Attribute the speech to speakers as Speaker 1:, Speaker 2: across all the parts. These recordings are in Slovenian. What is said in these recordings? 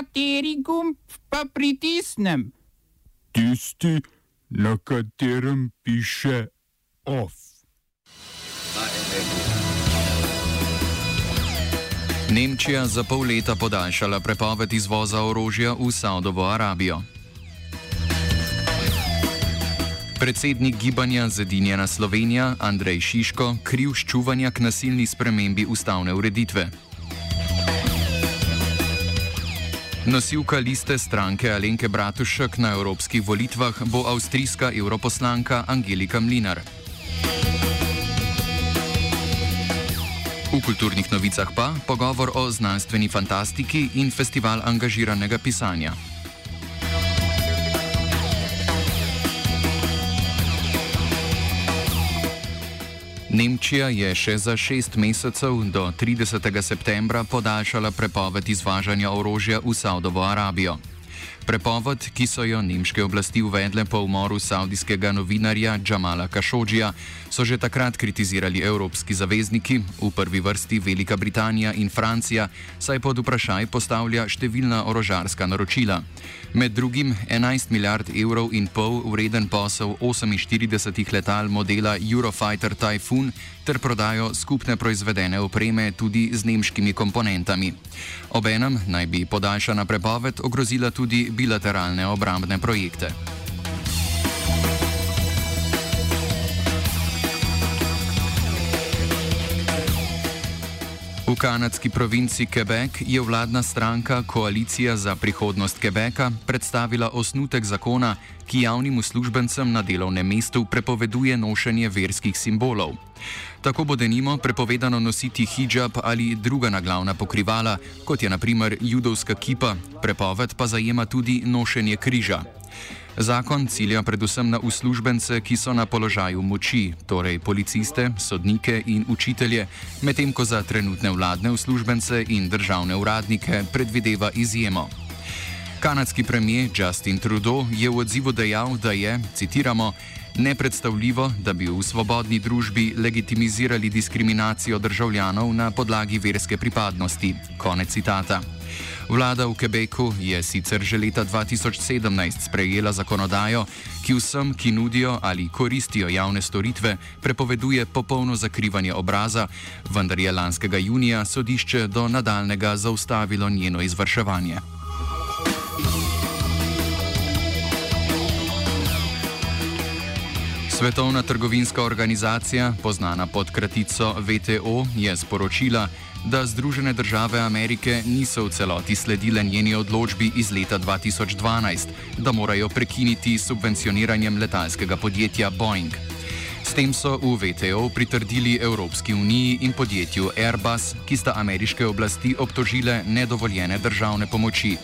Speaker 1: Kateri gumb pa pritisnem?
Speaker 2: Tisti, na katerem piše OF.
Speaker 3: Nemčija za pol leta podaljšala prepoved izvoza orožja v Saudovo Arabijo. Predsednik gibanja Zedinjena Slovenija Andrej Šiško kriv ščuvanja k nasilni spremembi ustavne ureditve. Nosilka liste stranke Alenke Bratušek na evropskih volitvah bo avstrijska europoslanka Angelika Mlinar. V kulturnih novicah pa pogovor o znanstveni fantastiki in festival angažiranega pisanja. Nemčija je še za šest mesecev do 30. septembra podaljšala prepoved izvažanja orožja v Saudovo Arabijo. Prepoved, ki so jo nemške oblasti uvedle po umoru saudijskega novinarja Džamala Kašodžija, so že takrat kritizirali evropski zavezniki, v prvi vrsti Velika Britanija in Francija, saj pod vprašaj postavlja številna orožarska naročila. Med drugim 11 milijard evrov in pol vreden posel 48 letal modela Eurofighter Typhoon ter prodajo skupne proizvedene opreme tudi z nemškimi komponentami. Obenem naj bi podaljšana prepoved ogrozila tudi bilateralne obrambne projekte. V kanadski provinci Quebec je vladna stranka Koalicija za prihodnost Quebeca predstavila osnutek zakona, ki javnim uslužbencem na delovnem mestu prepoveduje nošenje verskih simbolov. Tako bo denimo prepovedano nositi hijab ali druga naglavna pokrivala, kot je naprimer judovska kipa, prepoved pa zajema tudi nošenje križa. Zakon cilja predvsem na uslužbence, ki so na položaju moči, torej policiste, sodnike in učitelje, medtem ko za trenutne vladne uslužbence in državne uradnike predvideva izjemo. Kanadski premijer Justin Trudeau je v odzivu dejal, da je, citiramo, nepredstavljivo, da bi v svobodni družbi legitimizirali diskriminacijo državljanov na podlagi verske pripadnosti. Konec citata. Vlada v Quebecu je sicer že leta 2017 sprejela zakonodajo, ki vsem, ki nudijo ali koristijo javne storitve, prepoveduje popolno zakrivanje obraza, vendar je lanskega junija sodišče do nadaljnega zaustavilo njeno izvrševanje. Svetovna trgovinska organizacija, znana pod kratico VTO, je sporočila, da Združene države Amerike niso v celoti sledile njeni odločbi iz leta 2012, da morajo prekiniti subvencioniranjem letalskega podjetja Boeing. S tem so v VTO pritrdili Evropski uniji in podjetju Airbus, ki sta ameriške oblasti obtožile nedovoljene državne pomoči.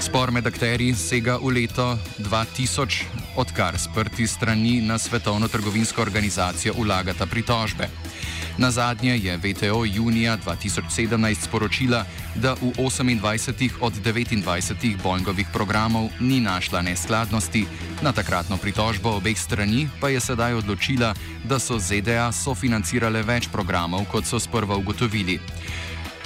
Speaker 3: Spor med akteri sega v leto 2000, odkar sprti strani na Svetovno trgovinsko organizacijo vlagata pritožbe. Na zadnje je VTO junija 2017 sporočila, da v 28 od 29 Boeingovih programov ni našla neskladnosti, na takratno pritožbo obeh strani pa je sedaj odločila, da so ZDA sofinancirale več programov, kot so sprva ugotovili.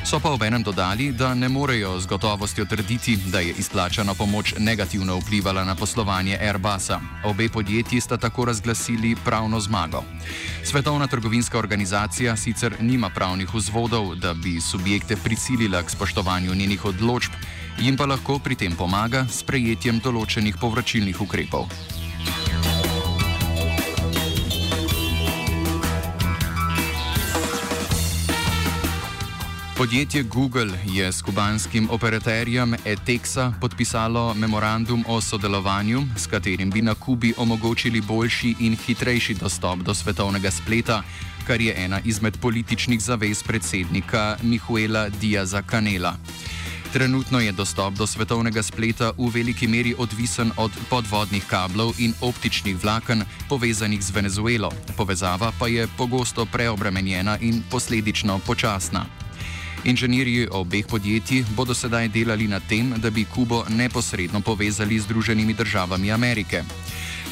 Speaker 3: So pa obenem dodali, da ne morejo z gotovostjo trditi, da je izplačana pomoč negativno vplivala na poslovanje Airbusa. Obe podjetji sta tako razglasili pravno zmago. Svetovna trgovinska organizacija sicer nima pravnih vzvodov, da bi subjekte prisilila k spoštovanju njenih odločb, jim pa lahko pri tem pomaga s prejetjem določenih povračilnih ukrepov. Podjetje Google je s kubanskim operaterjem Etexa podpisalo memorandum o sodelovanju, s katerim bi na Kubi omogočili boljši in hitrejši dostop do svetovnega spleta, kar je ena izmed političnih zavez predsednika Mihuela Diaza Canela. Trenutno je dostop do svetovnega spleta v veliki meri odvisen od podvodnih kablov in optičnih vlaken povezanih z Venezuelo, povezava pa je pogosto preobremenjena in posledično počasna. Inženirji obeh podjetij bodo sedaj delali na tem, da bi Kubo neposredno povezali z Združenimi državami Amerike.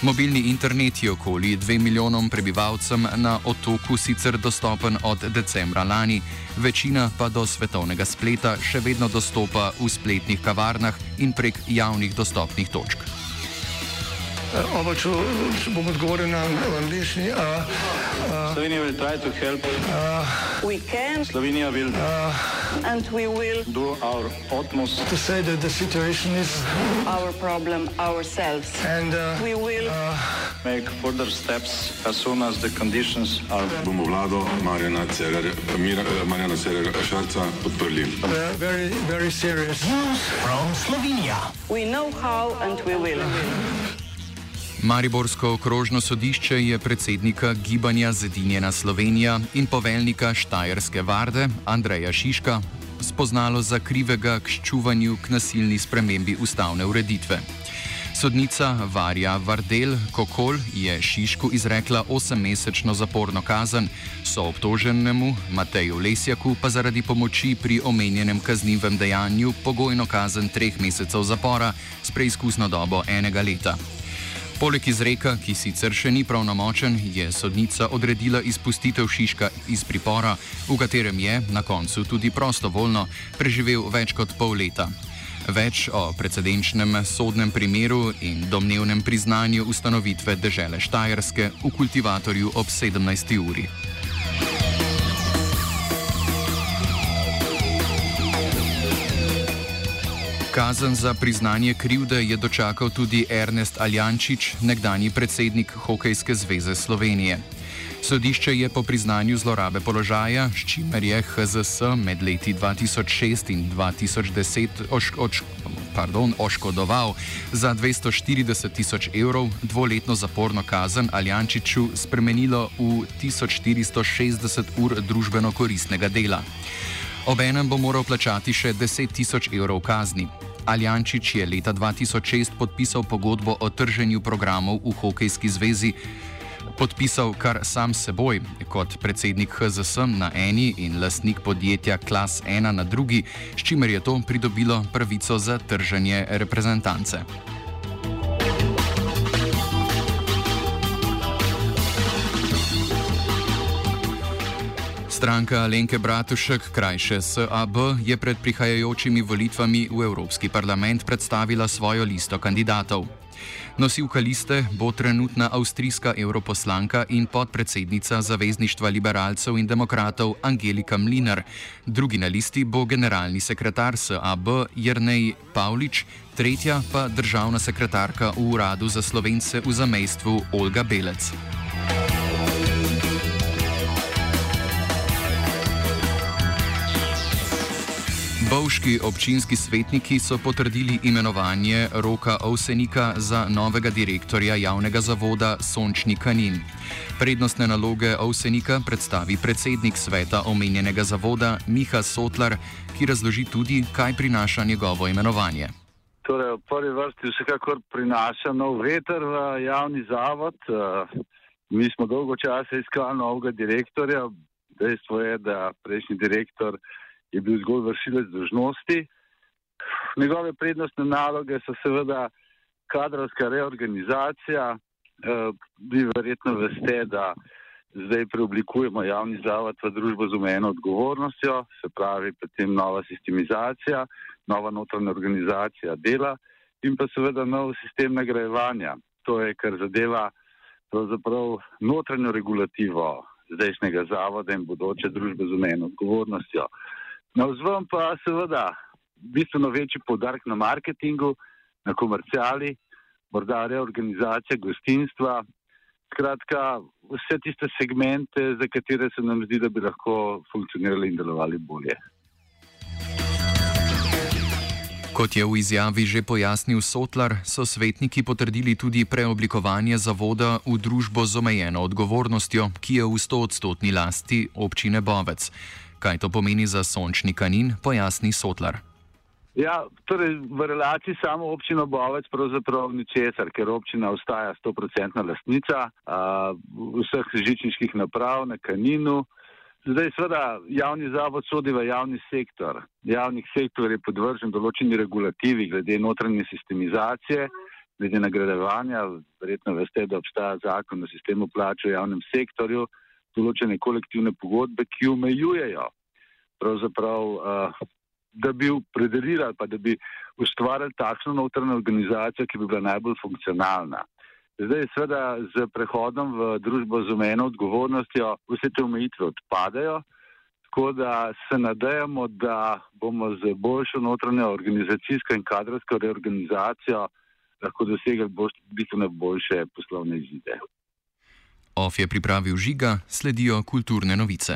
Speaker 3: Mobilni internet je okoli 2 milijonom prebivalcem na otoku sicer dostopen od decembra lani, večina pa do svetovnega spleta še vedno dostopa v spletnih kavarnah in prek javnih dostopnih točk.
Speaker 4: Oba, če, če bom odgovoril na angliški.
Speaker 5: Slovenija will try to help.
Speaker 6: We can
Speaker 5: Slovenija will
Speaker 6: and we will
Speaker 5: do our utmost.
Speaker 4: To say that the situation is
Speaker 6: our problem ourselves.
Speaker 4: and uh,
Speaker 6: We will
Speaker 5: Make further steps as soon as the conditions are.
Speaker 7: bomo vlado Marjana Cererja, Mira, eh, Marjana Cererja Šarca podprli.
Speaker 4: uh, very, very serious.
Speaker 6: we know how and we will.
Speaker 3: Mariborsko okrožno sodišče je predsednika gibanja Zedinjena Slovenija in poveljnika Štajerske varde Andreja Šiška spoznalo za krivega k ščuvanju k nasilni spremembi ustavne ureditve. Sodnica Varja Vardel Kokol je Šišku izrekla 8-mesečno zaporno kazen, so obtoženemu Mateju Lesjaku pa zaradi pomoči pri omenjenem kaznivem dejanju pogojno kazen treh mesecev zapora s preizkusno dobo enega leta. Poleg izreka, ki sicer še ni pravnomočen, je sodnica odredila izpustitev Šiška iz pripora, v katerem je na koncu tudi prostovoljno preživel več kot pol leta. Več o precedenčnem sodnem primeru in domnevnem priznanju ustanovitve države Štajerske v kultivatorju ob 17. uri. Kazen za priznanje krivde je dočakal tudi Ernest Aljančič, nekdani predsednik Hokejske zveze Slovenije. Sodišče je po priznanju zlorabe položaja, s čimer je HZS med leti 2006 in 2010 oš, oč, pardon, oškodoval za 240 tisoč evrov, dvoletno zaporno kazen Aljančiču spremenilo v 1460 ur družbeno koristnega dela. Obenem bo moral plačati še 10 tisoč evrov kazni. Aljančič je leta 2006 podpisal pogodbo o trženju programov v Hokejski zvezi, podpisal kar sam s seboj, kot predsednik HZS na eni in lastnik podjetja Klas 1 na drugi, s čimer je to pridobilo pravico za trženje reprezentance. Stranka Alenke Bratušek, krajše SAB, je pred prihajajočimi volitvami v Evropski parlament predstavila svojo listo kandidatov. Nosilka liste bo trenutna avstrijska europoslanka in podpredsednica Zavezništva liberalcev in demokratov Angelika Mlinar. Drugi na listi bo generalni sekretar SAB Jrnej Pavlič, tretja pa državna sekretarka v Uradu za slovence v zamejstvu Olga Belec. Bovški občinski svetniki so potrdili imenovanje Roka Ovsenika za novega direktorja javnega zavoda Sončni Kanin. Prednostne naloge Ovsenika predstavi predsednik sveta omenjenega zavoda Miha Sotlar, ki razloži tudi, kaj prinaša njegovo imenovanje.
Speaker 8: Torej, v prvi vrsti vsekakor prinaša nov veter v javni zavod. Eh, Mi smo dolgo časa iskali novega direktorja. Dejstvo je, da prejšnji direktor je bil zgolj vršilec dožnosti. Njegove prednostne naloge so seveda kadrovska reorganizacija. Eh, Vi verjetno veste, da zdaj preoblikujemo javni zavod v družbo z omejeno odgovornostjo, se pravi potem nova sistemizacija, nova notranja organizacija dela in pa seveda nov sistem nagrajevanja. To je, kar zadeva pravzaprav notranjo regulativo zdajšnjega zavoda in bodoče družbe z omejeno odgovornostjo. Na vzven pa seveda bistveno večji podarek na marketingu, na komercijali, morda reorganizacija gostinstva, skratka vse tiste segmente, za katere se nam zdi, da bi lahko funkcionirali in delovali bolje.
Speaker 3: Kot je v izjavi že pojasnil Sotlar, so svetniki potrdili tudi preoblikovanje zavoda v družbo z omejeno odgovornostjo, ki je v 100-odstotni lasti občine Bovec. Kaj to pomeni za sončni kanin, pojasni Sotlar.
Speaker 8: Ja, torej v relaciji samo občino Bovec pravzaprav ničesar, ker občina ostaja 100% lastnica a, vseh žičniških naprav na kaninu. Zdaj seveda javni zavod sodi v javni sektor. Javni sektor je podvržen določeni regulativi glede notranje sistemizacije glede nagradevanja. Verjetno veste, da obstaja zakon o sistemu plač v javnem sektorju, določene kolektivne pogodbe, ki omejujejo pravzaprav, uh, da bi predelili pa da bi ustvarili takšno notranjo organizacijo, ki bi bila najbolj funkcionalna. Zdaj, seveda, z prehodom v družbo z omejeno odgovornostjo vse te omejitve odpadajo, tako da se nadejamo, da bomo z boljšo notranjo organizacijsko in kadrovsko reorganizacijo lahko dosegli bistveno boljše poslovne izide.
Speaker 3: OF je pripravil žiga, sledijo kulturne novice.